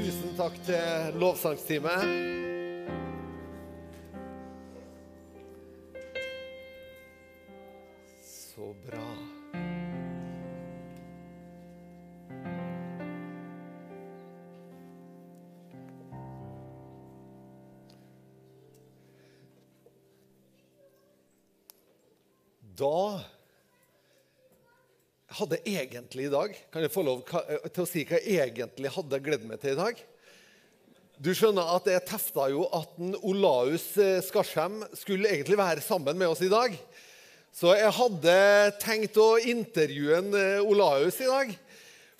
Tusen takk til lovsangsteamet. Hadde egentlig i dag Kan jeg få lov til å si hva jeg egentlig hadde gledet meg til i dag? Du skjønner at jeg tefta jo at en Olaus eh, Skarsheim skulle egentlig være sammen med oss i dag. Så jeg hadde tenkt å intervjue en eh, Olaus i dag.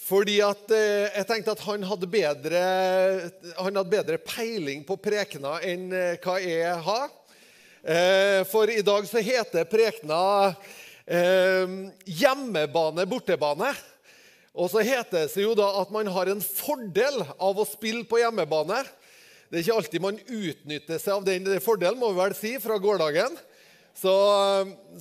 Fordi at eh, jeg tenkte at han hadde bedre, han hadde bedre peiling på prekena enn hva jeg har. For i dag så heter prekena hjemmebane, bortebane. Og så heter det jo da at man har en fordel av å spille på hjemmebane. Det er ikke alltid man utnytter seg av den fordelen, må vi vel si, fra gårsdagen. Så,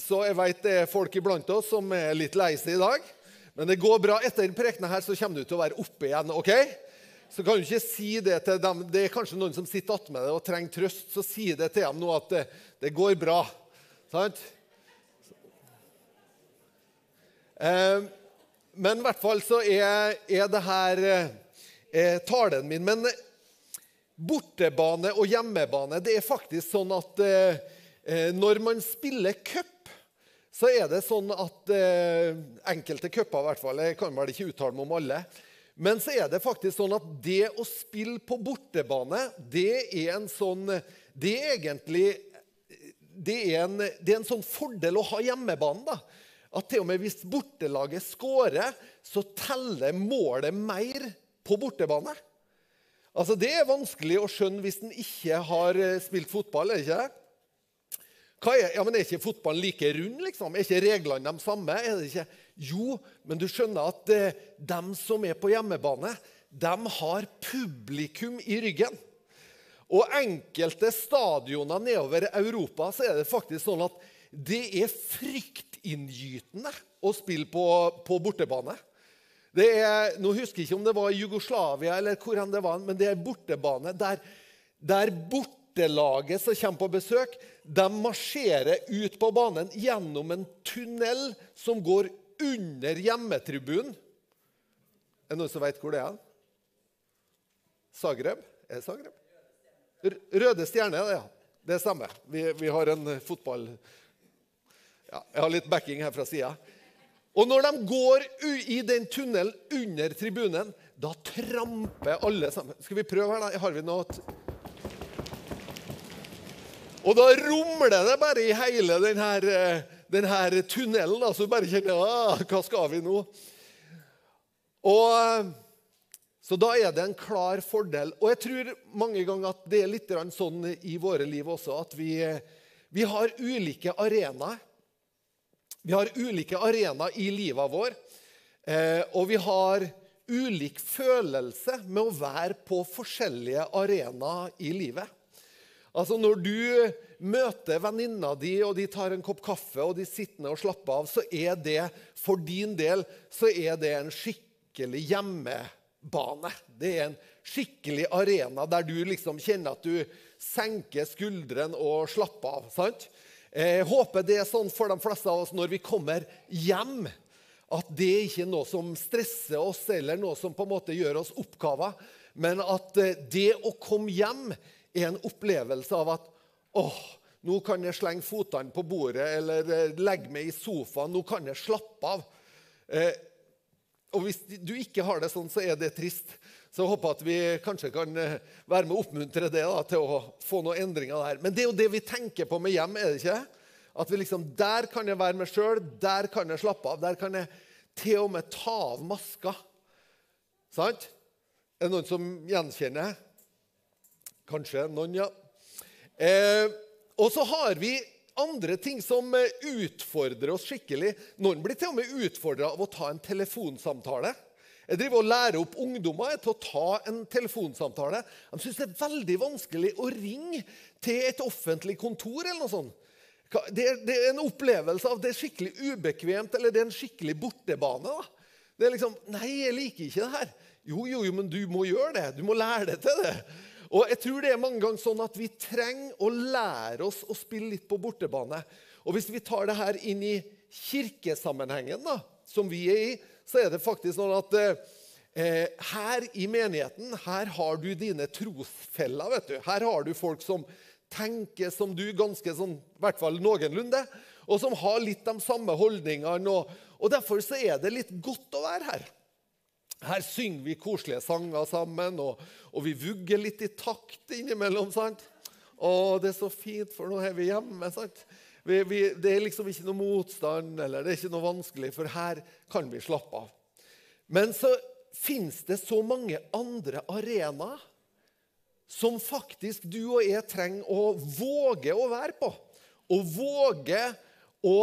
så, jeg vet det er folk iblant oss som er litt lei seg i dag. Men det går bra. Etter prekenen her så kommer du til å være oppe igjen. ok? Så kan du ikke si det til dem. Det er kanskje noen som sitter attmed deg og trenger trøst. Så si det til dem nå at det, det går bra. Sant? Eh, men i hvert fall så er, er det her eh, talen min. Men bortebane og hjemmebane Det er faktisk sånn at eh, eh, når man spiller cup, så er det sånn at eh, Enkelte cuper, i hvert fall. Jeg kan vel ikke uttale meg om alle. Men så er det faktisk sånn at det å spille på bortebane, det er en sånn Det er egentlig det er, en, det er en sånn fordel å ha hjemmebane. da at til og med hvis bortelaget scorer, så teller målet mer på bortebane. Altså, Det er vanskelig å skjønne hvis en ikke har eh, spilt fotball. er det ikke? Hva er, ja, men Er ikke fotballen like rund? liksom? Er ikke reglene de samme? Er det ikke? Jo, men du skjønner at eh, de som er på hjemmebane, de har publikum i ryggen. Og enkelte stadioner nedover Europa så er det faktisk sånn at det er fryktinngytende å spille på, på bortebane. Er, nå husker jeg ikke om det var i Jugoslavia eller hvor det var, men det er bortebane der, der bortelaget som kommer på besøk, de marsjerer ut på banen gjennom en tunnel som går under hjemmetribunen. Er det noen som vet hvor det er? Zagreb? Er det Zagreb? Røde Stjerne, ja. Det stemmer. Vi, vi har en fotball... Ja, jeg har litt backing her fra sida. Og når de går i den tunnelen under tribunen, da tramper alle sammen. Skal vi prøve her, da? Har vi noe Og da rumler det bare i hele denne, denne tunnelen. Da, så du bare kjenner ah, Hva skal vi nå? Og, så da er det en klar fordel. Og jeg tror mange ganger at det er litt sånn i våre liv også at vi, vi har ulike arenaer vi har ulike arenaer i livet vår, eh, og vi har ulik følelse med å være på forskjellige arenaer i livet. Altså Når du møter venninna di, og de tar en kopp kaffe og de sitter ned og slapper av, så er det for din del så er det en skikkelig hjemmebane. Det er en skikkelig arena der du liksom kjenner at du senker skuldrene og slapper av. sant? Jeg håper det er sånn for de fleste av oss når vi kommer hjem, at det ikke er noe som stresser oss, eller noe som på en måte gjør oss oppgaver, men at eh, det å komme hjem er en opplevelse av at åh, nå kan jeg slenge fotene på bordet eller eh, legge meg i sofaen. Nå kan jeg slappe av. Og Hvis du ikke har det sånn, så er det trist. Så jeg håper at vi kanskje kan eh, være med å oppmuntre det da, til å få noen endringer der. Men det er jo det vi tenker på med hjem, er det ikke? At vi liksom, Der kan jeg være meg sjøl, der kan jeg slappe av. Der kan jeg til og med ta av maska. Sant? Er det noen som gjenkjenner? Kanskje noen, ja. Eh, og så har vi andre ting som eh, utfordrer oss skikkelig. Noen blir til og med utfordra av å ta en telefonsamtale. Jeg driver og lærer opp ungdommer til å ta en telefonsamtale. De syns det er veldig vanskelig å ringe til et offentlig kontor. eller noe sånt. Det er, det er en opplevelse av det er skikkelig ubekvemt eller det er en skikkelig bortebane. da. Det er liksom Nei, jeg liker ikke det her. Jo, jo, jo, men du må gjøre det. Du må lære deg til det. Og jeg tror det er mange ganger sånn at vi trenger å lære oss å spille litt på bortebane. Og hvis vi tar det her inn i kirkesammenhengen, da, som vi er i, så er det faktisk sånn at eh, her i menigheten her har du dine trosfeller. vet du. Her har du folk som tenker som du, ganske sånn, i hvert fall noenlunde, og som har litt de samme holdningene. Og, og Derfor så er det litt godt å være her. Her synger vi koselige sanger sammen, og, og vi vugger litt i takt innimellom. sant? Å, det er så fint, for nå er vi hjemme. sant? Vi, vi, det er liksom ikke noe motstand, eller det er ikke noe vanskelig, for her kan vi slappe av. Men så fins det så mange andre arenaer som faktisk du og jeg trenger å våge å være på. Og våge å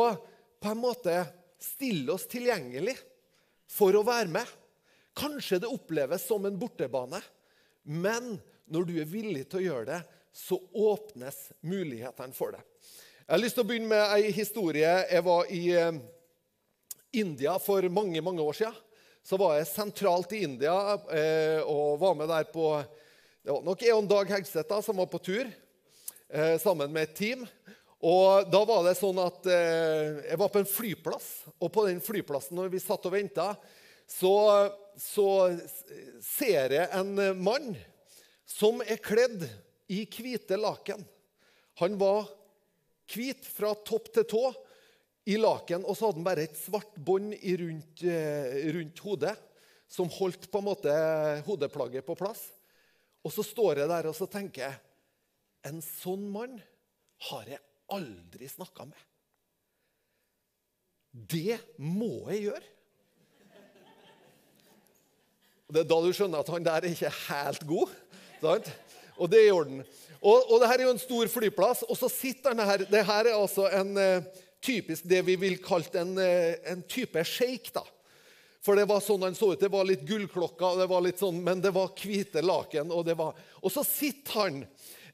på en måte stille oss tilgjengelig for å være med. Kanskje det oppleves som en bortebane, men når du er villig til å gjøre det, så åpnes mulighetene for det. Jeg har lyst til å begynne med ei historie. Jeg var i eh, India for mange mange år siden. Så var jeg sentralt i India eh, og var med der på Det var nok Eon Dag Hegseth da, som var på tur eh, sammen med et team. Og da var det sånn at Jeg var på en flyplass, og på den flyplassen når vi satt og venta, så, så ser jeg en mann som er kledd i hvite laken. Han var hvit fra topp til tå i laken, og så hadde han bare et svart bånd rundt, eh, rundt, hodet som holdt på en måte hodeplagget på plass. Og så står jeg der og så tenker jeg, En sånn mann har jeg aldri snakka med. Det må jeg gjøre. Og Det er da du skjønner at han der er ikke helt god. Sant? Og det er i orden. Og, og det her er jo en stor flyplass, og så sitter han her. Det her er altså en uh, typisk det vi vil kalle en, uh, en type sjeik. da. For det var sånn han så ut. Det var litt gullklokker, det var litt sånn, men det var hvite laken. Og, det var, og så sitter han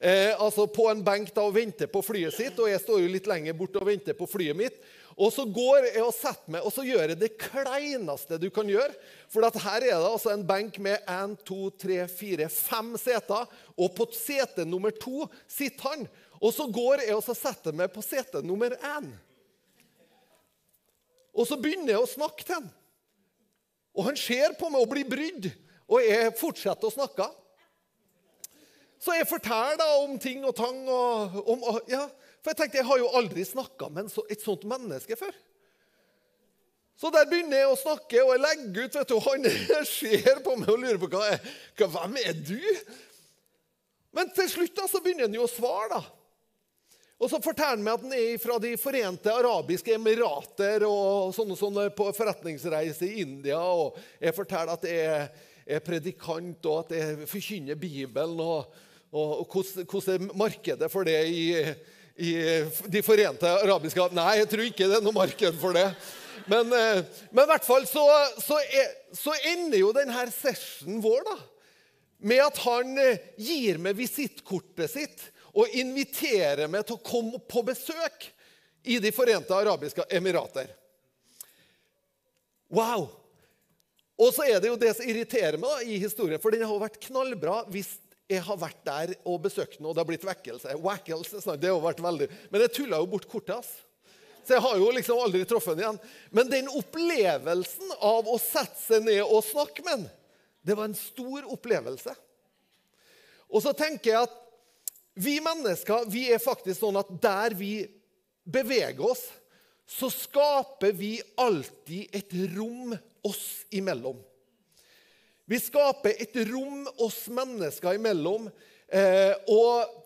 eh, altså på en benk da og venter på flyet sitt, og jeg står jo litt lenger bort og venter på flyet mitt. Og så går jeg og setter meg, og så gjør jeg det kleineste du kan gjøre. For her er det altså en benk med én, to, tre, fire, fem seter. Og på sete nummer to sitter han. Og så går jeg og så setter meg på sete nummer én. Og så begynner jeg å snakke til han. Og han ser på meg og blir brydd. Og jeg fortsetter å snakke. Så jeg forteller da om ting og tang. og, om, ja, for jeg tenkte, jeg har jo aldri snakka med et sånt menneske før. Så der begynner jeg å snakke, og jeg legger ut. vet du, Han ser på meg og lurer på hva, jeg, hva hvem er du Men til slutt da, så begynner han jo å svare. da. Og så forteller han meg at han er fra De forente arabiske emirater og sånne, sånne på forretningsreise i India. Og jeg forteller at jeg er predikant, og at jeg forkynner Bibelen. Og, og, og hvordan er markedet for det i, i De forente arabiske Nei, jeg tror ikke det er noe marked for det. Men, eh, men i hvert fall så, så, er, så ender jo denne sessionen vår da, med at han eh, gir meg visittkortet sitt og inviterer meg til å komme på besøk i De forente arabiske emirater. Wow! Og så er det jo det som irriterer meg da, i historien, for den har vært knallbra hvis jeg har vært der og besøkt den, og det har blitt vekkelse. Wackelse, det har vært veldig... Men jeg tulla jo bort kortet hans. Så jeg har jo liksom aldri truffet den igjen. Men den opplevelsen av å sette seg ned og snakke med den, det var en stor opplevelse. Og så tenker jeg at vi mennesker vi er faktisk sånn at der vi beveger oss, så skaper vi alltid et rom oss imellom. Vi skaper et rom oss mennesker imellom. Eh, og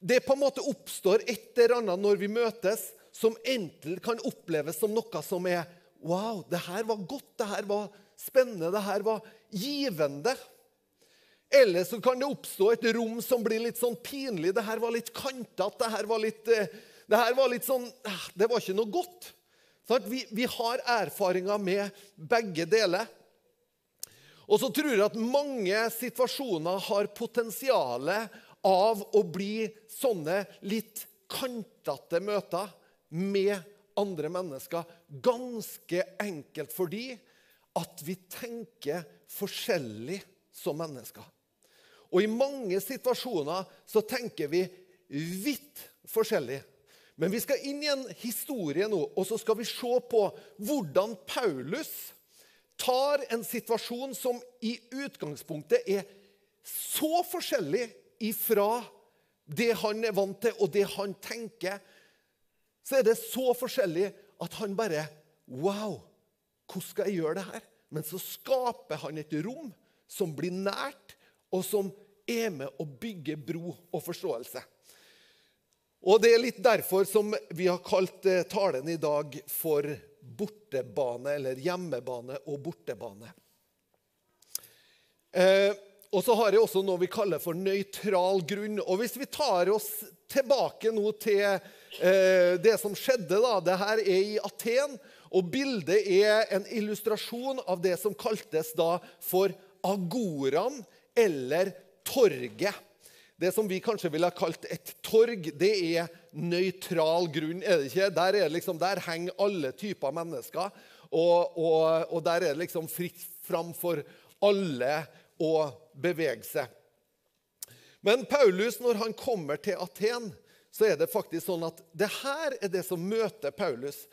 det på en måte oppstår et eller annet når vi møtes, som enten kan oppleves som noe som er Wow, det her var godt, det her var spennende, det her var givende. Eller så kan det oppstå et rom som blir litt sånn pinlig. Det her var litt kantete. Det her var litt, eh, det her var litt sånn ah, Det var ikke noe godt. Sånn vi, vi har erfaringer med begge deler. Og så tror jeg at mange situasjoner har potensial av å bli sånne litt kantete møter med andre mennesker. Ganske enkelt fordi at vi tenker forskjellig som mennesker. Og i mange situasjoner så tenker vi vidt forskjellig. Men vi skal inn i en historie nå, og så skal vi se på hvordan Paulus tar en situasjon som i utgangspunktet er så forskjellig ifra det han er vant til, og det han tenker, så er det så forskjellig at han bare Wow! Hvordan skal jeg gjøre det her? Men så skaper han et rom som blir nært, og som er med å bygge bro og forståelse. Og Det er litt derfor som vi har kalt eh, talen i dag for bortebane, eller hjemmebane og bortebane. Eh, og så har jeg også noe vi kaller for nøytral grunn. Og Hvis vi tar oss tilbake nå til eh, det som skjedde da, det her er i Aten, og bildet er en illustrasjon av det som kaltes da for agoraen, eller torget. Det som vi kanskje ville ha kalt et torg, det er nøytral grunn. er det ikke? Der, er liksom, der henger alle typer mennesker, og, og, og, der er det liksom fritt fram for alle å bevege seg. Men Paulus, når han kommer til Aten, så er det faktisk sånn at det her er det som møter Paulus.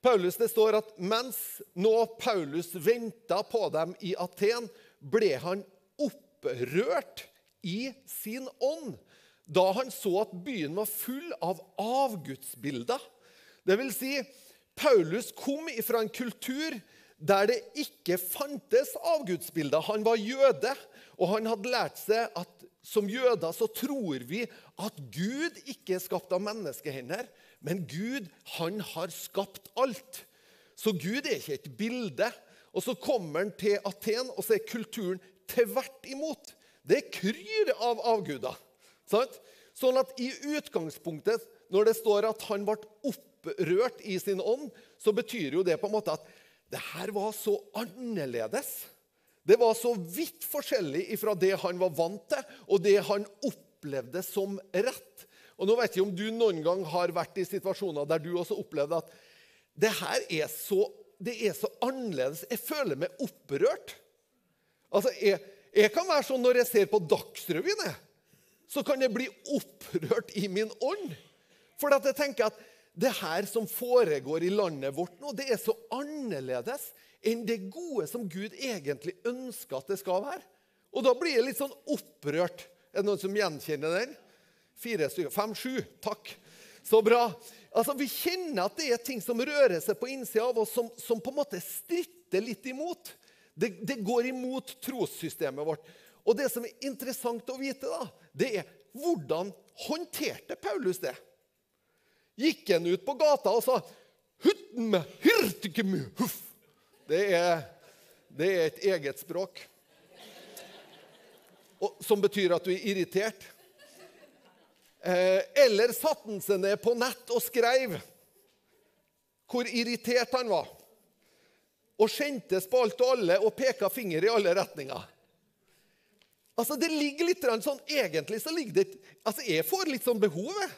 Paulus, Det står at mens nå Paulus venta på dem i Aten, ble han opprørt i sin ånd da han så at byen var full av avgudsbilder. Det vil si, Paulus kom fra en kultur der det ikke fantes avgudsbilder. Han var jøde, og han hadde lært seg at som jøder så tror vi at Gud ikke er skapt av menneskehender, men Gud han har skapt alt. Så Gud er ikke et bilde. Og så kommer han til Aten, og så er kulturen tvert imot. Det kryr av avguder. Sånn at i utgangspunktet, når det står at han ble opprørt i sin ånd, så betyr jo det på en måte at det her var så annerledes. Det var så vidt forskjellig fra det han var vant til, og det han opplevde som rett. Og nå vet jeg om du noen gang har vært i situasjoner der du også opplevde at det her er så, det er så annerledes. Jeg føler meg opprørt. Altså, jeg, jeg kan være sånn når jeg ser på Dagsrevyen, så kan jeg bli opprørt i min ånd. For jeg tenker at det her som foregår i landet vårt nå, det er så annerledes enn det gode som Gud egentlig ønsker at det skal være. Og da blir jeg litt sånn opprørt. Er det noen som gjenkjenner den? Fire stykker. Fem, sju. Takk. Så bra. Altså, Vi kjenner at det er ting som rører seg på innsida av oss, som, som på en måte stritter litt imot. Det, det går imot trossystemet vårt. Og Det som er interessant å vite, da, det er hvordan håndterte Paulus det? Gikk han ut på gata og sa det er, det er et eget språk. Og, som betyr at du er irritert. Eh, eller satte han seg ned på nett og skrev hvor irritert han var og skjentes på alt og alle og peka finger i alle retninger. Altså, Det ligger litt sånn, Egentlig så ligger det altså Jeg får litt sånn behov. Jeg.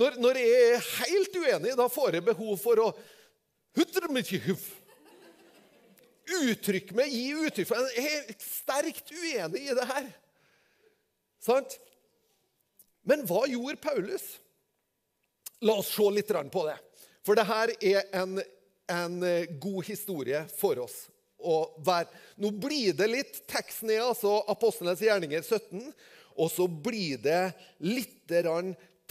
Når, når jeg er helt uenig, da får jeg behov for å Uttrykke meg, gi uttrykk for Jeg er sterkt uenig i det her. Sant? Men hva gjorde Paulus? La oss se litt på det. For det her er en en eh, god historie for oss. Nå blir det litt tekst ned, altså Apostlenes gjerninger 17. Og så blir det litt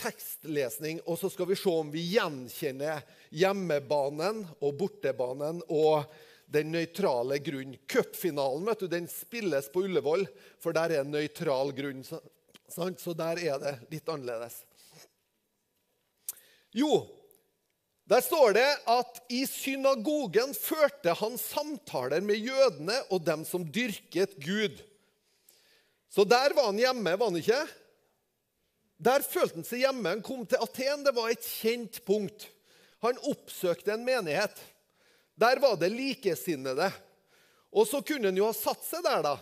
tekstlesning, og så skal vi se om vi gjenkjenner hjemmebanen og bortebanen og den nøytrale grunn. Cupfinalen vet du, den spilles på Ullevål, for der er en nøytral grunn. Så der er det litt annerledes. Jo, der står det at i synagogen førte han samtaler med jødene og dem som dyrket Gud. Så der var han hjemme, var han ikke? Der følte han seg hjemme. Han kom til Aten. Det var et kjent punkt. Han oppsøkte en menighet. Der var det likesinnede. Og så kunne han jo ha satt seg der da,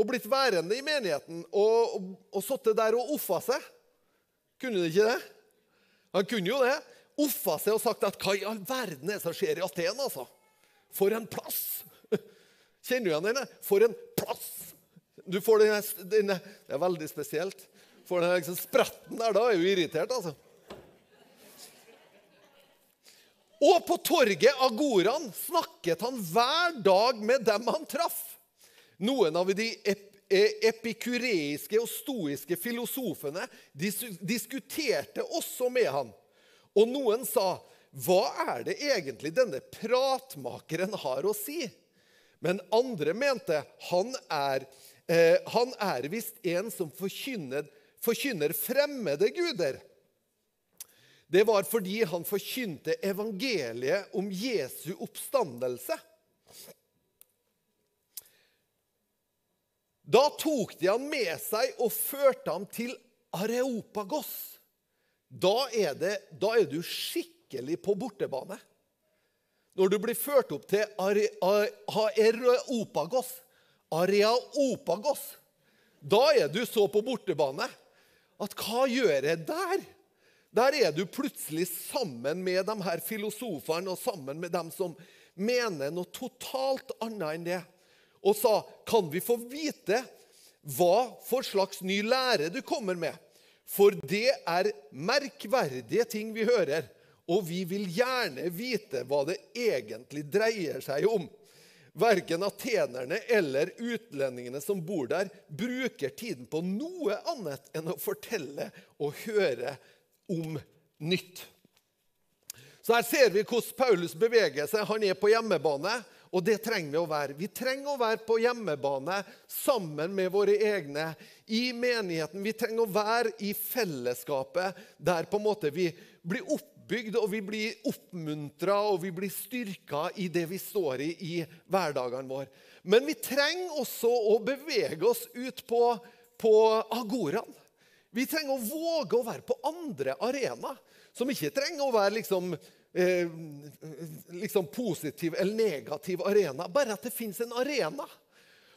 og blitt værende i menigheten og, og, og sittet der og offa seg. Kunne han ikke det? Han kunne jo det offa seg og sagt at hva i all verden er det som skjer i Aten? altså? For en plass! Kjenner du igjen denne? For en plass! Du får denne, denne Det er veldig spesielt. Får den liksom spretten der, da er du irritert, altså. Og på torget Agoran snakket han hver dag med dem han traff. Noen av de epikureiske og stoiske filosofene diskuterte også med han. Og noen sa, 'Hva er det egentlig denne pratmakeren har å si?' Men andre mente, 'Han er, eh, er visst en som forkynner, forkynner fremmede guder.' Det var fordi han forkynte evangeliet om Jesu oppstandelse. Da tok de han med seg og førte ham til Areopagos. Da er, det, da er du skikkelig på bortebane. Når du blir ført opp til Areopagos, Areopagos, da er du så på bortebane at hva gjør jeg der? Der er du plutselig sammen med de her filosofene og sammen med dem som mener noe totalt annet enn det. Og sa, 'Kan vi få vite hva for slags ny lære du kommer med?' For det er merkverdige ting vi hører, og vi vil gjerne vite hva det egentlig dreier seg om. Verken atenerne eller utlendingene som bor der, bruker tiden på noe annet enn å fortelle og høre om nytt. Så Her ser vi hvordan Paulus beveger seg. Han er på hjemmebane, og det trenger vi å være. Vi trenger å være på hjemmebane sammen med våre egne i menigheten. Vi trenger å være i fellesskapet der på en måte vi blir oppbygd og vi blir oppmuntra og vi blir styrka i det vi står i i hverdagene våre. Men vi trenger også å bevege oss ut på, på agoraen. Vi trenger å våge å være på andre arenaer, som ikke trenger å være liksom, eh, liksom positiv eller negativ arena. Bare at det fins en arena.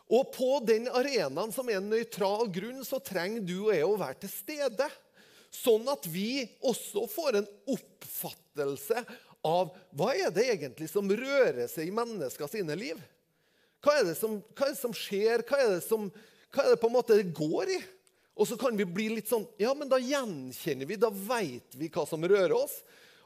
Og på den arenaen som er en nøytral grunn, så trenger du og jeg å være til stede. Sånn at vi også får en oppfattelse av hva er det egentlig som rører seg i mennesker sine liv. Hva er det som, er det som skjer? Hva er det, som, hva er det på en måte det går i? Og så kan vi bli litt sånn Ja, men da gjenkjenner vi, da veit vi hva som rører oss,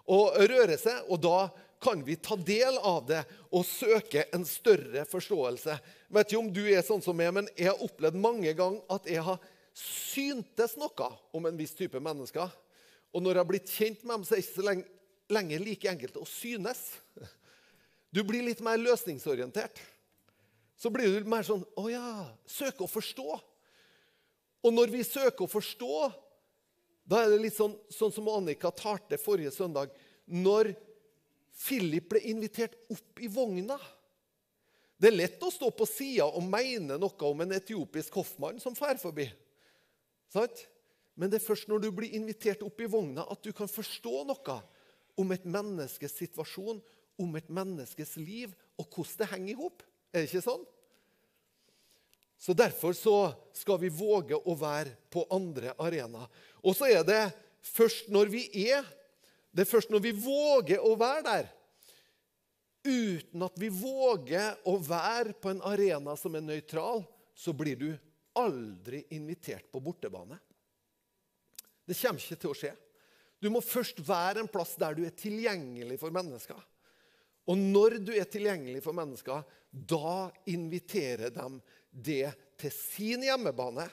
og røre seg. Og da kan vi ta del av det og søke en større forståelse. Jeg vet ikke om du er sånn som meg, men jeg har opplevd mange ganger at jeg har syntes noe om en viss type mennesker. Og når jeg har blitt kjent med dem, så er det ikke så lenge, like enkelt å synes. Du blir litt mer løsningsorientert. Så blir du mer sånn Å ja. Søke å forstå. Og når vi søker å forstå, da er det litt sånn, sånn som Annika talte forrige søndag. Når Philip ble invitert opp i vogna Det er lett å stå på sida og mene noe om en etiopisk hoffmann som fer forbi. Sant? Men det er først når du blir invitert opp i vogna, at du kan forstå noe om et menneskes situasjon, om et menneskes liv, og hvordan det henger i hop. Er det ikke sånn? Så Derfor så skal vi våge å være på andre arenaer. Og så er det først når vi er Det er først når vi våger å være der, uten at vi våger å være på en arena som er nøytral, så blir du aldri invitert på bortebane. Det kommer ikke til å skje. Du må først være en plass der du er tilgjengelig for mennesker. Og når du er tilgjengelig for mennesker, da inviterer de det til sin hjemmebane,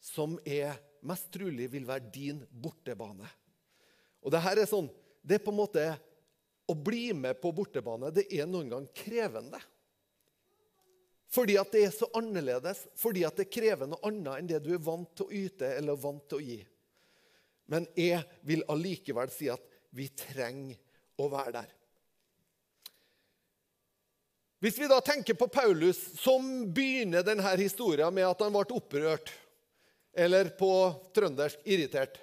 som er mest trolig vil være din bortebane. Og det her er sånn, det er på en måte Å bli med på bortebane det er noen gang krevende. Fordi at det er så annerledes, fordi at det krever noe annet enn det du er vant til å yte eller vant til å gi. Men jeg vil allikevel si at vi trenger å være der. Hvis vi da tenker på Paulus, som begynner denne historien med at han ble opprørt, eller på trøndersk irritert,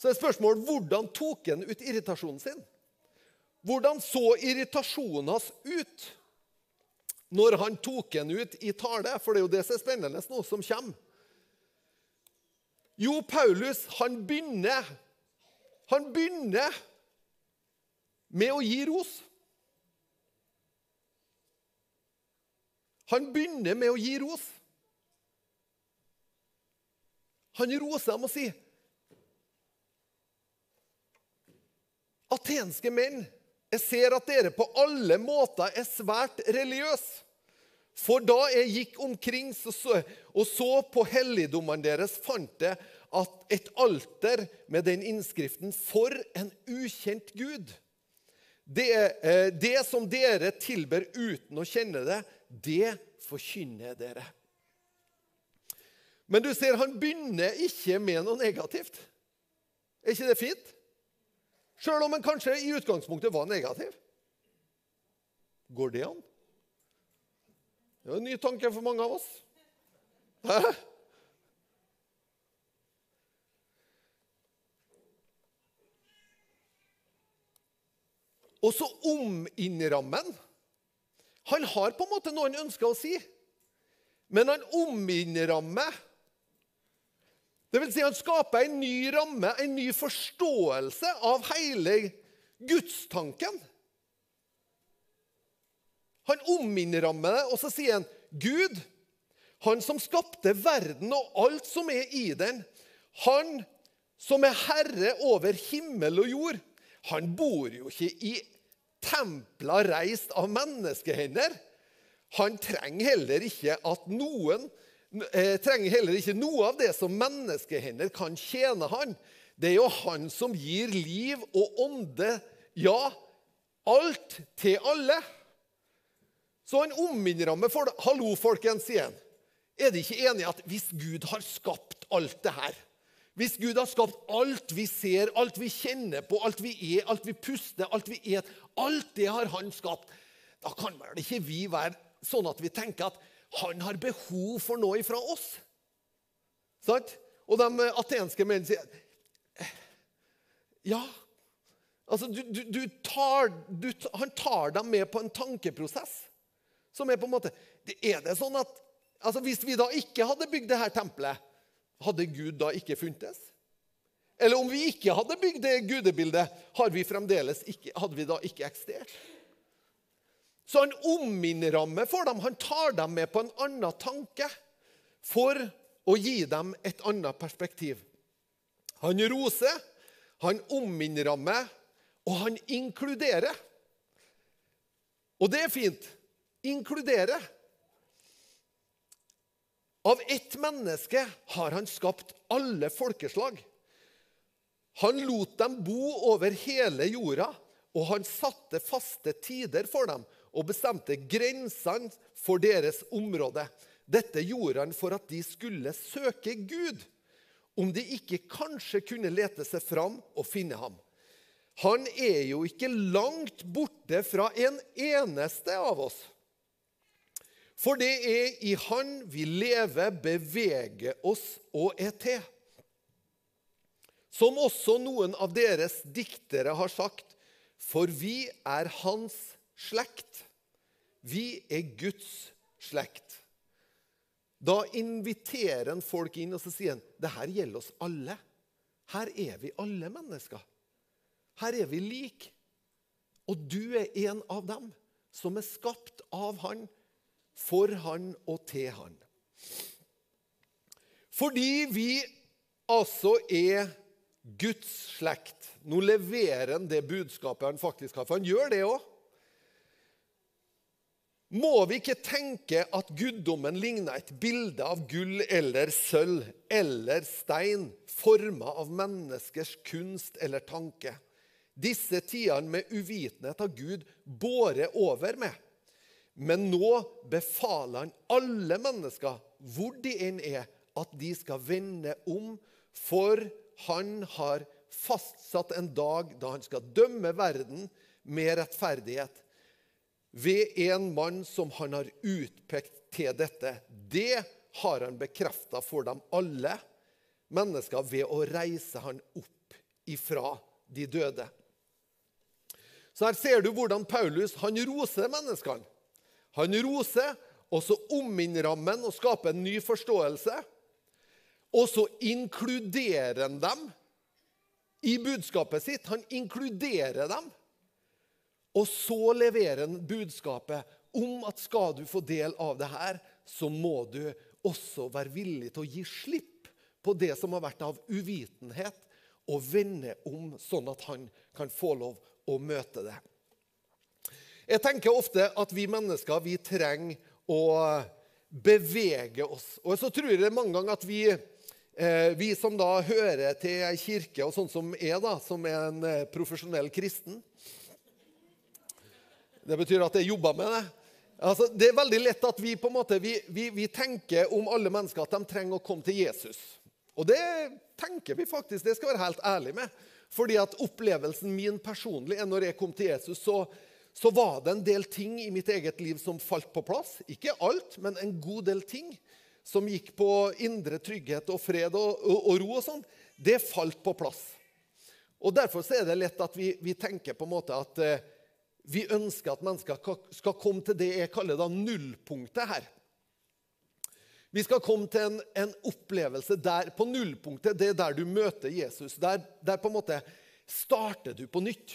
så er spørsmålet hvordan tok han ut irritasjonen sin? Hvordan så irritasjonen hans ut når han tok den ut i tale? For det er jo det som er spennende nå, som kommer. Jo, Paulus han begynner, han begynner med å gi ros. Han begynner med å gi ros. Han roser dem og sier Atenske menn, jeg ser at dere på alle måter er svært religiøse. For da jeg gikk omkring og så på helligdommene deres, fant jeg at et alter med den innskriften 'For en ukjent Gud'. Det, eh, det som dere tilber uten å kjenne det, det forkynner dere. Men du ser, han begynner ikke med noe negativt. Er ikke det fint? Sjøl om han kanskje i utgangspunktet var negativ. Går det an? Det er en ny tanke for mange av oss. Hæ? Og så ominnrammer han. Han har på en måte noe han ønsker å si, men han ominnrammer. Det vil si, han skaper en ny ramme, en ny forståelse av hele gudstanken. Han ominnrammer det, og så sier han Gud, han som skapte verden og alt som er i den, han som er herre over himmel og jord, han bor jo ikke i templer reist av menneskehender. Han trenger heller ikke at noen eh, trenger heller ikke noe av det som menneskehender kan tjene han. Det er jo han som gir liv og ånde, ja, alt til alle. Så han ominnrammer for det. Hallo, folkens, han. Er de ikke enige at hvis Gud har skapt alt det her hvis Gud har skapt alt vi ser, alt vi kjenner på, alt vi er, alt vi puster, alt vi et, alt det har han skapt, da kan vel ikke vi være sånn at vi tenker at han har behov for noe fra oss? Sant? Og de atenske mennene sier Ja. Altså, du, du, du tar, han tar dem med på en tankeprosess som er på en måte Er det sånn at altså, Hvis vi da ikke hadde bygd det her tempelet hadde Gud da ikke funtes? Eller om vi ikke hadde bygd det gudebildet, hadde vi ikke, hadde vi da ikke eksistert? Så han ominnrammer for dem. Han tar dem med på en annen tanke for å gi dem et annet perspektiv. Han roser, han ominnrammer, og han inkluderer. Og det er fint. Inkludere. Av ett menneske har han skapt alle folkeslag. Han lot dem bo over hele jorda, og han satte faste tider for dem og bestemte grensene for deres område. Dette gjorde han for at de skulle søke Gud, om de ikke kanskje kunne lete seg fram og finne ham. Han er jo ikke langt borte fra en eneste av oss. For det er i Han vi lever, beveger oss og er til. Som også noen av deres diktere har sagt, for vi er hans slekt. Vi er Guds slekt. Da inviterer han folk inn og så sier han, det her gjelder oss alle. Her er vi alle mennesker. Her er vi like. Og du er en av dem som er skapt av Han for han og til han. Fordi vi altså er Guds slekt. Nå leverer han det budskapet han faktisk har, for han gjør det òg. Må vi ikke tenke at guddommen ligner et bilde av gull eller sølv eller stein, forma av menneskers kunst eller tanke? Disse tidene med uvitenhet har Gud båret over med. Men nå befaler han alle mennesker, hvor de enn er, at de skal vende om, for han har fastsatt en dag da han skal dømme verden med rettferdighet ved en mann som han har utpekt til dette. Det har han bekrefta for dem alle mennesker ved å reise han opp ifra de døde. Så her ser du hvordan Paulus han roser menneskene. Han roser, og så omminner han og skaper en ny forståelse. Og så inkluderer han dem i budskapet sitt. Han inkluderer dem. Og så leverer han budskapet om at skal du få del av det her, så må du også være villig til å gi slipp på det som har vært av uvitenhet, og vende om sånn at han kan få lov å møte det. Jeg tenker ofte at vi mennesker vi trenger å bevege oss. Og så tror jeg mange ganger at vi, eh, vi som da hører til ei kirke, og sånn som jeg, da, som er en eh, profesjonell kristen Det betyr at jeg jobber med det. Altså, det er veldig lett at vi på en måte, vi, vi, vi tenker om alle mennesker at de trenger å komme til Jesus. Og det tenker vi faktisk, det skal jeg være helt ærlig med. Fordi at opplevelsen min personlig er når jeg kom til Jesus, så, så var det en del ting i mitt eget liv som falt på plass. Ikke alt, men en god del ting som gikk på indre trygghet og fred og, og, og ro og sånn. Det falt på plass. Og Derfor er det lett at vi, vi tenker på en måte at eh, vi ønsker at mennesker skal komme til det jeg kaller da nullpunktet her. Vi skal komme til en, en opplevelse der på nullpunktet, det er der du møter Jesus. Der, der, på en måte starter du på nytt.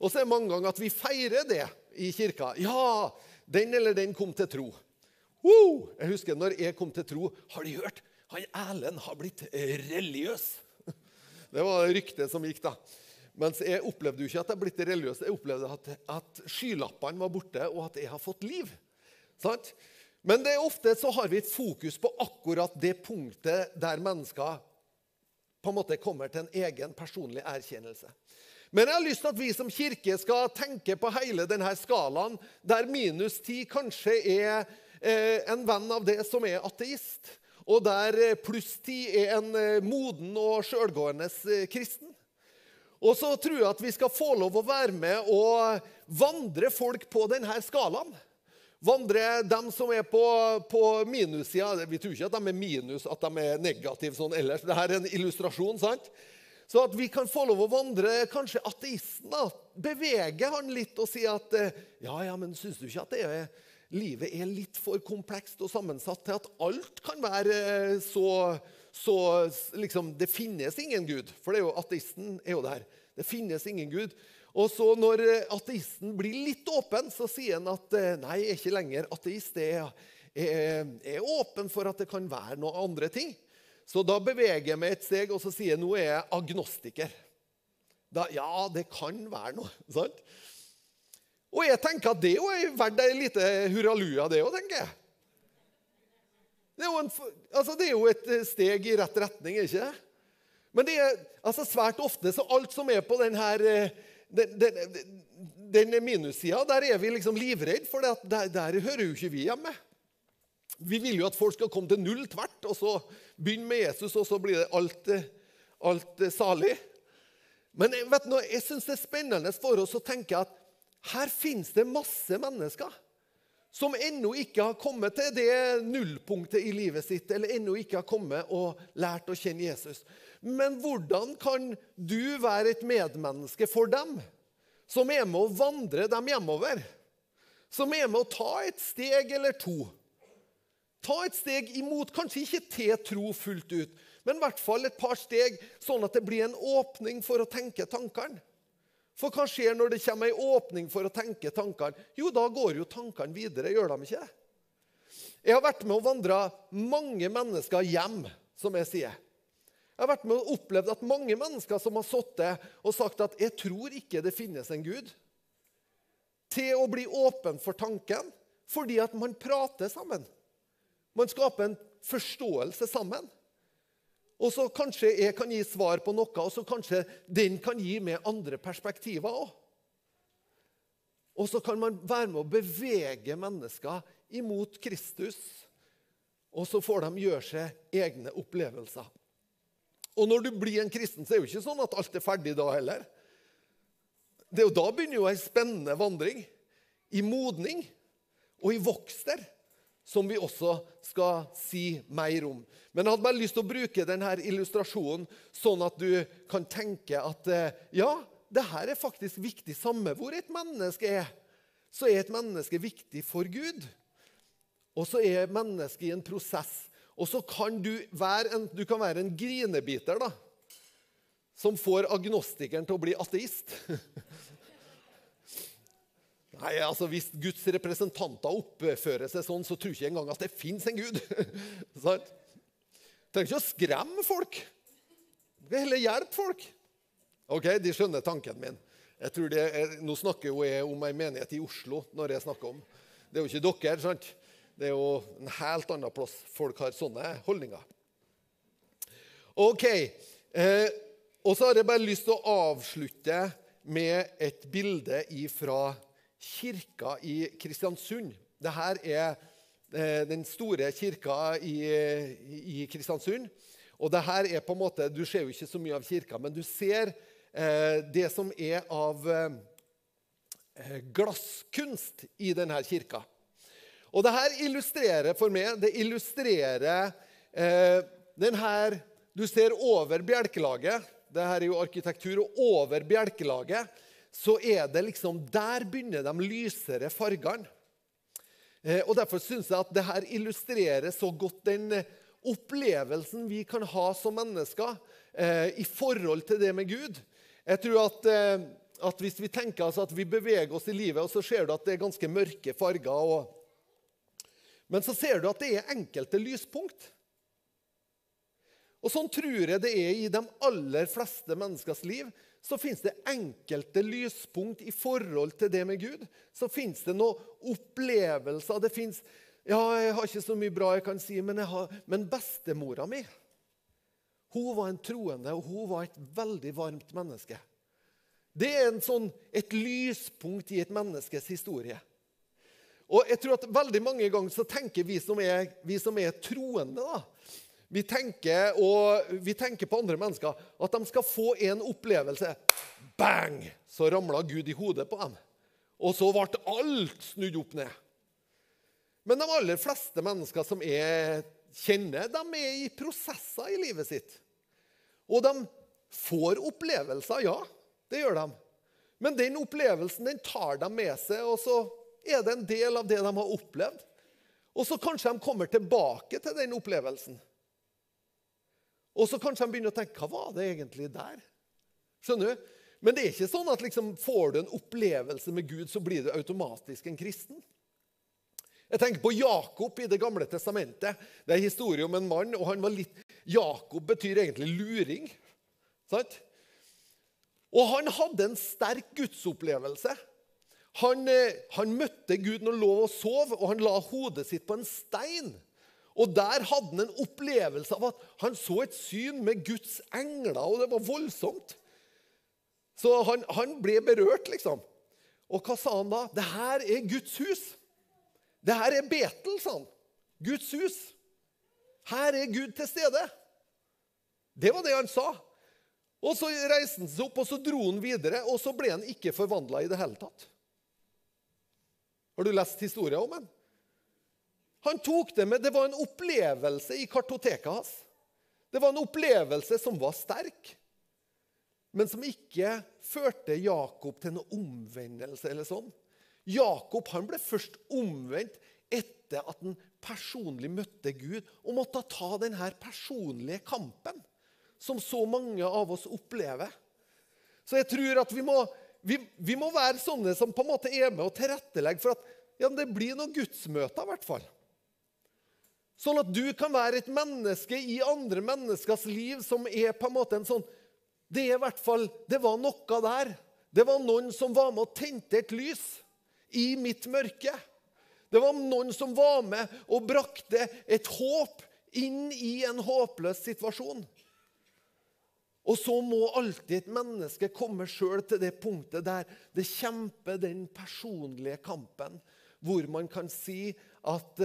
Og så er det mange ganger at vi feirer det i kirka. Ja, den eller den kom til tro. Uh, jeg husker når jeg kom til tro. Har de hørt? Han Erlend har blitt religiøs. Det var ryktet som gikk, da. Mens jeg opplevde jo ikke at jeg blitt religiøs. Jeg opplevde at, at skylappene var borte, og at jeg har fått liv. Sant? Men det er ofte så har vi et fokus på akkurat det punktet der mennesker på en måte kommer til en egen personlig erkjennelse. Men jeg har lyst til at vi som kirke skal tenke på hele denne skalaen, der minus 10 kanskje er eh, en venn av det som er ateist, og der eh, pluss 10 er en eh, moden og sjølgående kristen. Og så tror jeg at vi skal få lov å være med og vandre folk på denne skalaen. Vandre dem som er på, på minussida Vi tror ikke at de er minus, at de er negative sånn ellers. Dette er en illustrasjon. sant? Så at vi kan få lov å vandre kanskje ateisten. da, Bevege han litt og si at ja, ja, men syns du ikke at er, livet er litt for komplekst og sammensatt til at alt kan være så så liksom, Det finnes ingen Gud. For det er jo, ateisten er jo der. Det finnes ingen Gud. Og så når ateisten blir litt åpen, så sier han at eh, nei, jeg er ikke lenger ateist. Jeg er, er åpen for at det kan være noen andre ting. Så da beveger jeg meg et steg og så sier jeg, nå er jeg agnostiker. Da, ja, det kan være noe. sant? Og jeg tenker at det er verdt ei lite hurraluja, det òg, tenker jeg. Det er, en, altså det er, jo et eh, steg i rett retning, ikke? Men det er altså svært ofte så alt som er på denne, den, den, den minussida, der er vi liksom livredd, for der, der, hører jo ikke vi hjemme. Vi vil jo at folk skal komme til null tvert, og så begynne med Jesus, og så blir det alt, alt salig. Men vet du, jeg syns det er spennende for oss å tenke at her finnes det masse mennesker som ennå ikke har kommet til det nullpunktet i livet sitt, eller ennå ikke har kommet og lært å kjenne Jesus. Men hvordan kan du være et medmenneske for dem, som er med å vandre dem hjemover? Som er med å ta et steg eller to. Ta et steg imot, kanskje ikke til tro fullt ut, men i hvert fall et par steg, sånn at det blir en åpning for å tenke tankene. For hva skjer når det kommer ei åpning for å tenke tankene? Jo, da går jo tankene videre, gjør de ikke? Jeg har vært med og vandra mange mennesker hjem, som jeg sier. Jeg har vært med og opplevd at mange mennesker som har sittet og sagt at 'jeg tror ikke det finnes en Gud', til å bli åpen for tanken fordi at man prater sammen. Man skaper en forståelse sammen. Og så kanskje jeg kan gi svar på noe, og så kanskje den kan gi meg andre perspektiver òg. Og så kan man være med å bevege mennesker imot Kristus. Og så får de gjøre seg egne opplevelser. Og når du blir en kristen, så er det jo ikke sånn at alt er ferdig da heller. Det er jo Da begynner jo ei spennende vandring. I modning og i vokster som vi også skal si mer om. Men jeg hadde bare lyst til å bruke denne illustrasjonen sånn at du kan tenke at eh, ja, det her er faktisk viktig. Samme hvor et menneske er, så er et menneske viktig for Gud. Og så er mennesket i en prosess. Og så kan du være en, du kan være en grinebiter da, som får agnostikeren til å bli ateist. Nei, altså Hvis Guds representanter oppfører seg sånn, så tror jeg ikke engang at det fins en Gud. Sant? Trenger ikke å skremme folk. Du kan heller hjelpe folk. Ok, De skjønner tanken min. Jeg tror det er, Nå snakker jo jeg om en menighet i Oslo. når jeg snakker om. Det er jo ikke dere. sant? Det er jo en helt annen plass folk har sånne holdninger. Ok, eh, Og så har jeg bare lyst til å avslutte med et bilde fra kirka i Kristiansund. Dette er eh, den store kirka i, i Kristiansund. Og det her er på en måte, Du ser jo ikke så mye av kirka, men du ser eh, det som er av eh, glasskunst i denne kirka. Og det her illustrerer for meg Det illustrerer eh, den her Du ser over bjelkelaget. Det her er jo arkitektur. Og over bjelkelaget så er det liksom Der begynner de lysere fargene. Eh, og Derfor syns jeg at det her illustrerer så godt den opplevelsen vi kan ha som mennesker eh, i forhold til det med Gud. Jeg tror at, eh, at Hvis vi tenker altså at vi beveger oss i livet, og så ser du at det er ganske mørke farger og, Men så ser du at det er enkelte lyspunkt. Og Sånn tror jeg det er i de aller fleste menneskers liv. Så fins det enkelte lyspunkt i forhold til det med Gud. Så fins det noen opplevelser. Det finnes ja, jeg har ikke så mye bra jeg kan si, men, har, men bestemora mi hun var en troende, og hun var et veldig varmt menneske. Det er sånn, et lyspunkt i et menneskes historie. Og jeg tror at Veldig mange ganger så tenker vi som er, vi som er troende da, vi tenker, vi tenker på andre mennesker at de skal få en opplevelse. Bang! Så ramla Gud i hodet på dem. Og så ble alt snudd opp ned. Men de aller fleste mennesker som jeg kjenner, de er i prosesser i livet sitt. Og de får opplevelser, ja. Det gjør de. Men den opplevelsen den tar de med seg, og så er det en del av det de har opplevd. Og så kanskje de kommer tilbake til den opplevelsen. Og så kanskje de begynner å tenke Hva var det egentlig der? Skjønner du? Men det er ikke sånn at liksom, får du en opplevelse med Gud, så blir du automatisk en kristen. Jeg tenker på Jakob i Det gamle testamentet. Det er historie om en mann. og han var litt... Jakob betyr egentlig luring. Sant? Og han hadde en sterk gudsopplevelse. Han, eh, han møtte Gud når han lå og sov, og han la hodet sitt på en stein. Og Der hadde han en opplevelse av at han så et syn med Guds engler, og det var voldsomt. Så han, han ble berørt, liksom. Og hva sa han da? Det her er Guds hus. Det her er Betel, sa han. Guds hus. Her er Gud til stede. Det var det han sa. Og Så reiste han seg opp og så dro han videre, og så ble han ikke forvandla i det hele tatt. Har du lest historien om ham? Han tok det med. Det var en opplevelse i kartoteket hans. Det var en opplevelse som var sterk, men som ikke førte Jakob til noen omvendelse. eller sånn. Jakob han ble først omvendt etter at han personlig møtte Gud og måtte ta denne personlige kampen som så mange av oss opplever. Så jeg tror at vi må, vi, vi må være sånne som på en måte er med og tilrettelegger for at ja, det blir noen gudsmøter. I hvert fall. Sånn at du kan være et menneske i andre menneskers liv som er på en måte en sånn Det er i hvert fall, det var noe der. Det var noen som var med og tente et lys i mitt mørke. Det var noen som var med og brakte et håp inn i en håpløs situasjon. Og så må alltid et menneske komme sjøl til det punktet der det kjemper den personlige kampen, hvor man kan si at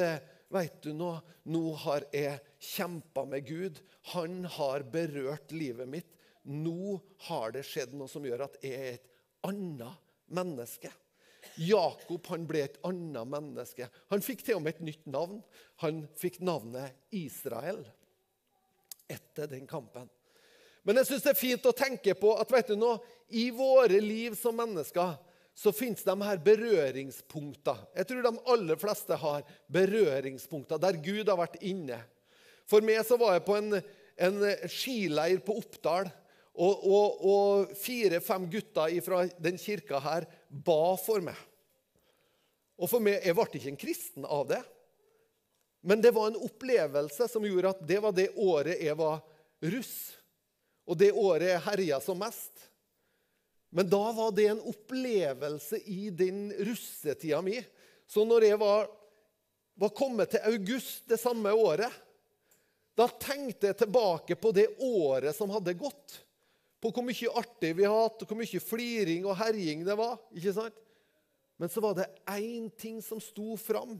Vet du nå, nå har jeg kjempa med Gud. Han har berørt livet mitt. Nå har det skjedd noe som gjør at jeg er et annet menneske. Jakob han ble et annet menneske. Han fikk til og med et nytt navn. Han fikk navnet Israel etter den kampen. Men jeg syns det er fint å tenke på at vet du nå, i våre liv som mennesker så fins de her berøringspunkter. Jeg tror de aller fleste har berøringspunkter der Gud har vært inne. For meg så var jeg på en, en skileir på Oppdal. Og, og, og fire-fem gutter fra den kirka her ba for meg. Og for meg, Jeg ble ikke en kristen av det. Men det var en opplevelse som gjorde at det var det året jeg var russ. Og det året jeg herja som mest. Men da var det en opplevelse i den russetida mi. Så når jeg var, var kommet til august det samme året, da tenkte jeg tilbake på det året som hadde gått. På hvor mye artig vi har hatt, og hvor mye fliring og herjing det var. ikke sant? Men så var det én ting som sto fram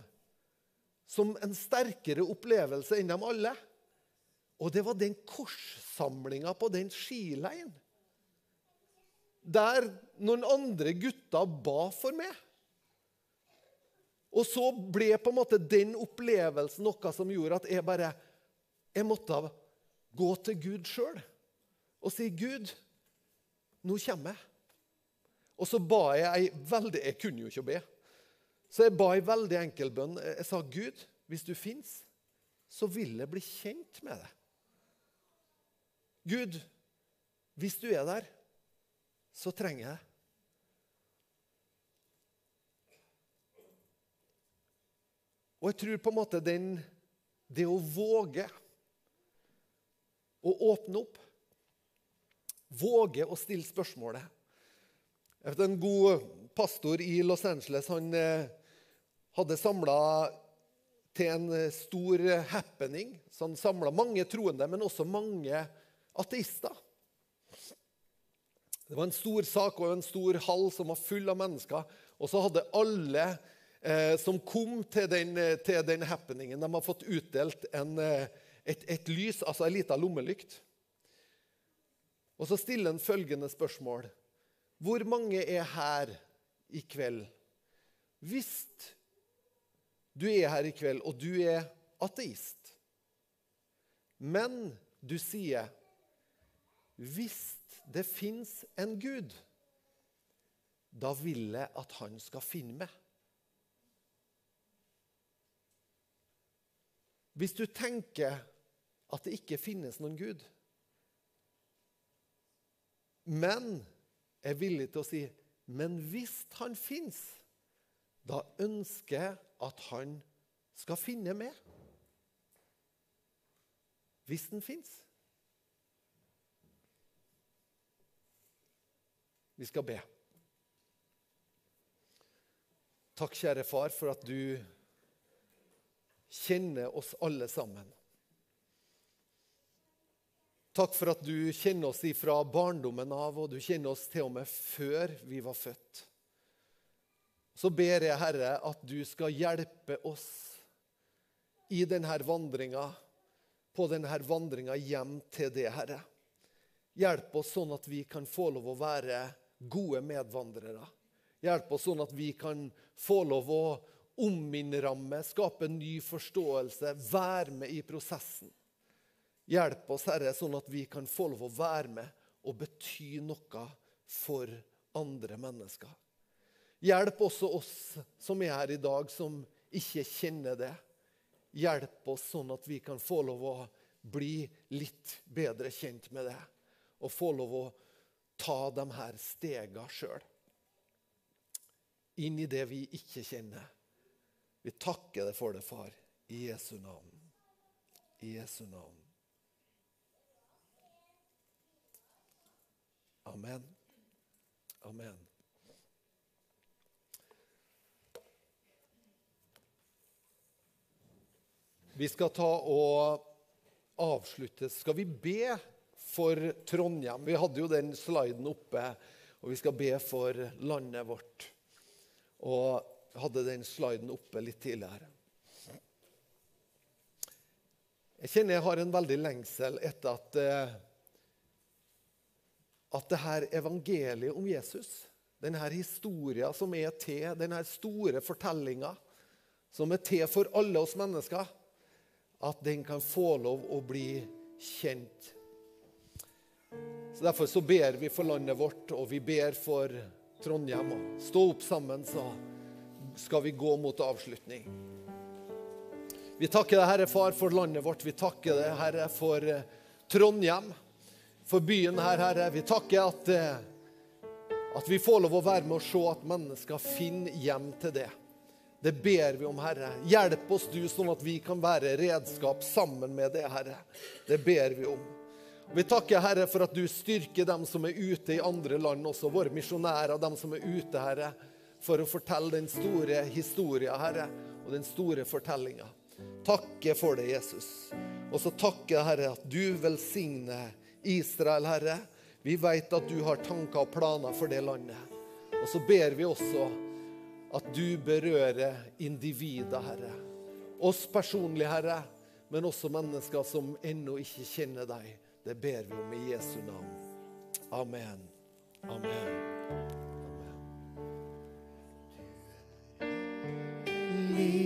som en sterkere opplevelse enn dem alle. Og det var den korssamlinga på den skileiren. Der noen andre gutter ba for meg. Og så ble på en måte den opplevelsen noe som gjorde at jeg bare jeg måtte gå til Gud sjøl og si, 'Gud, nå kommer jeg.' Og så ba jeg ei veldig Jeg kunne jo ikke be. Så jeg ba ei veldig enkel bønn. Jeg sa, 'Gud, hvis du fins, så vil jeg bli kjent med deg.' Gud, hvis du er der, så trenger jeg. Og jeg tror på en måte den, det å våge å åpne opp Våge å stille spørsmålet. Jeg vet, En god pastor i Los Angeles han eh, hadde samla til en eh, stor happening. Så han samla mange troende, men også mange ateister. Det var en stor sak og en stor hall som var full av mennesker. Og så hadde alle eh, som kom til den, eh, til den, happeningen, de har fått utdelt en, et, et lys, altså ei lita lommelykt. Og så stiller han følgende spørsmål. Hvor mange er her i kveld? Hvis du er her i kveld, og du er ateist, men du sier hvis det fins en Gud, da vil jeg at han skal finne meg. Hvis du tenker at det ikke finnes noen Gud, men er villig til å si men hvis han fins, da ønsker jeg at han skal finne meg. Hvis den fins. Vi skal be. Takk, kjære far, for at du kjenner oss alle sammen. Takk for at du kjenner oss fra barndommen av, og du kjenner oss til og med før vi var født. Så ber jeg, Herre, at du skal hjelpe oss i denne vandringa, på denne vandringa hjem til det, Herre. Hjelp oss sånn at vi kan få lov å være gode medvandrere. Hjelp oss sånn at vi kan få lov å ominnramme, skape ny forståelse, være med i prosessen. Hjelp oss, Herre, sånn at vi kan få lov å være med og bety noe for andre mennesker. Hjelp også oss som er her i dag, som ikke kjenner det. Hjelp oss sånn at vi kan få lov å bli litt bedre kjent med det. Og få lov å ta de her stega sjøl. Inn i det vi ikke kjenner. Vi takker deg for det, far, i Jesu navn. I Jesu navn. Amen. Amen. Vi skal ta og avslutte. Skal vi be for Trondheim? Vi hadde jo den sliden oppe, og vi skal be for landet vårt. Og hadde den sliden oppe litt tidligere. Jeg kjenner jeg har en veldig lengsel etter at eh, at det her evangeliet om Jesus, denne historien som er til, denne store fortellinga som er til for alle oss mennesker, at den kan få lov å bli kjent. Så Derfor så ber vi for landet vårt, og vi ber for Trondheim. Stå opp sammen, så skal vi gå mot avslutning. Vi takker deg, Herre Far, for landet vårt. Vi takker deg, Herre, for eh, Trondheim for byen her, Herre. Vi takker at, eh, at vi får lov å være med og se at mennesker finner hjem til det. Det ber vi om, Herre. Hjelp oss, du, sånn at vi kan være redskap sammen med det, Herre. Det ber vi om. Vi takker, Herre, for at du styrker dem som er ute i andre land også, våre misjonærer, dem som er ute, Herre, for å fortelle den store historien, Herre, og den store fortellinga. Takke for det, Jesus. Og så takker Herre, at du velsigner Israel, Herre. Vi vet at du har tanker og planer for det landet. Og så ber vi også at du berører individer, Herre. Oss personlig, Herre, men også mennesker som ennå ikke kjenner deg. Det ber vi om i Jesu navn. Amen. Amen. Amen.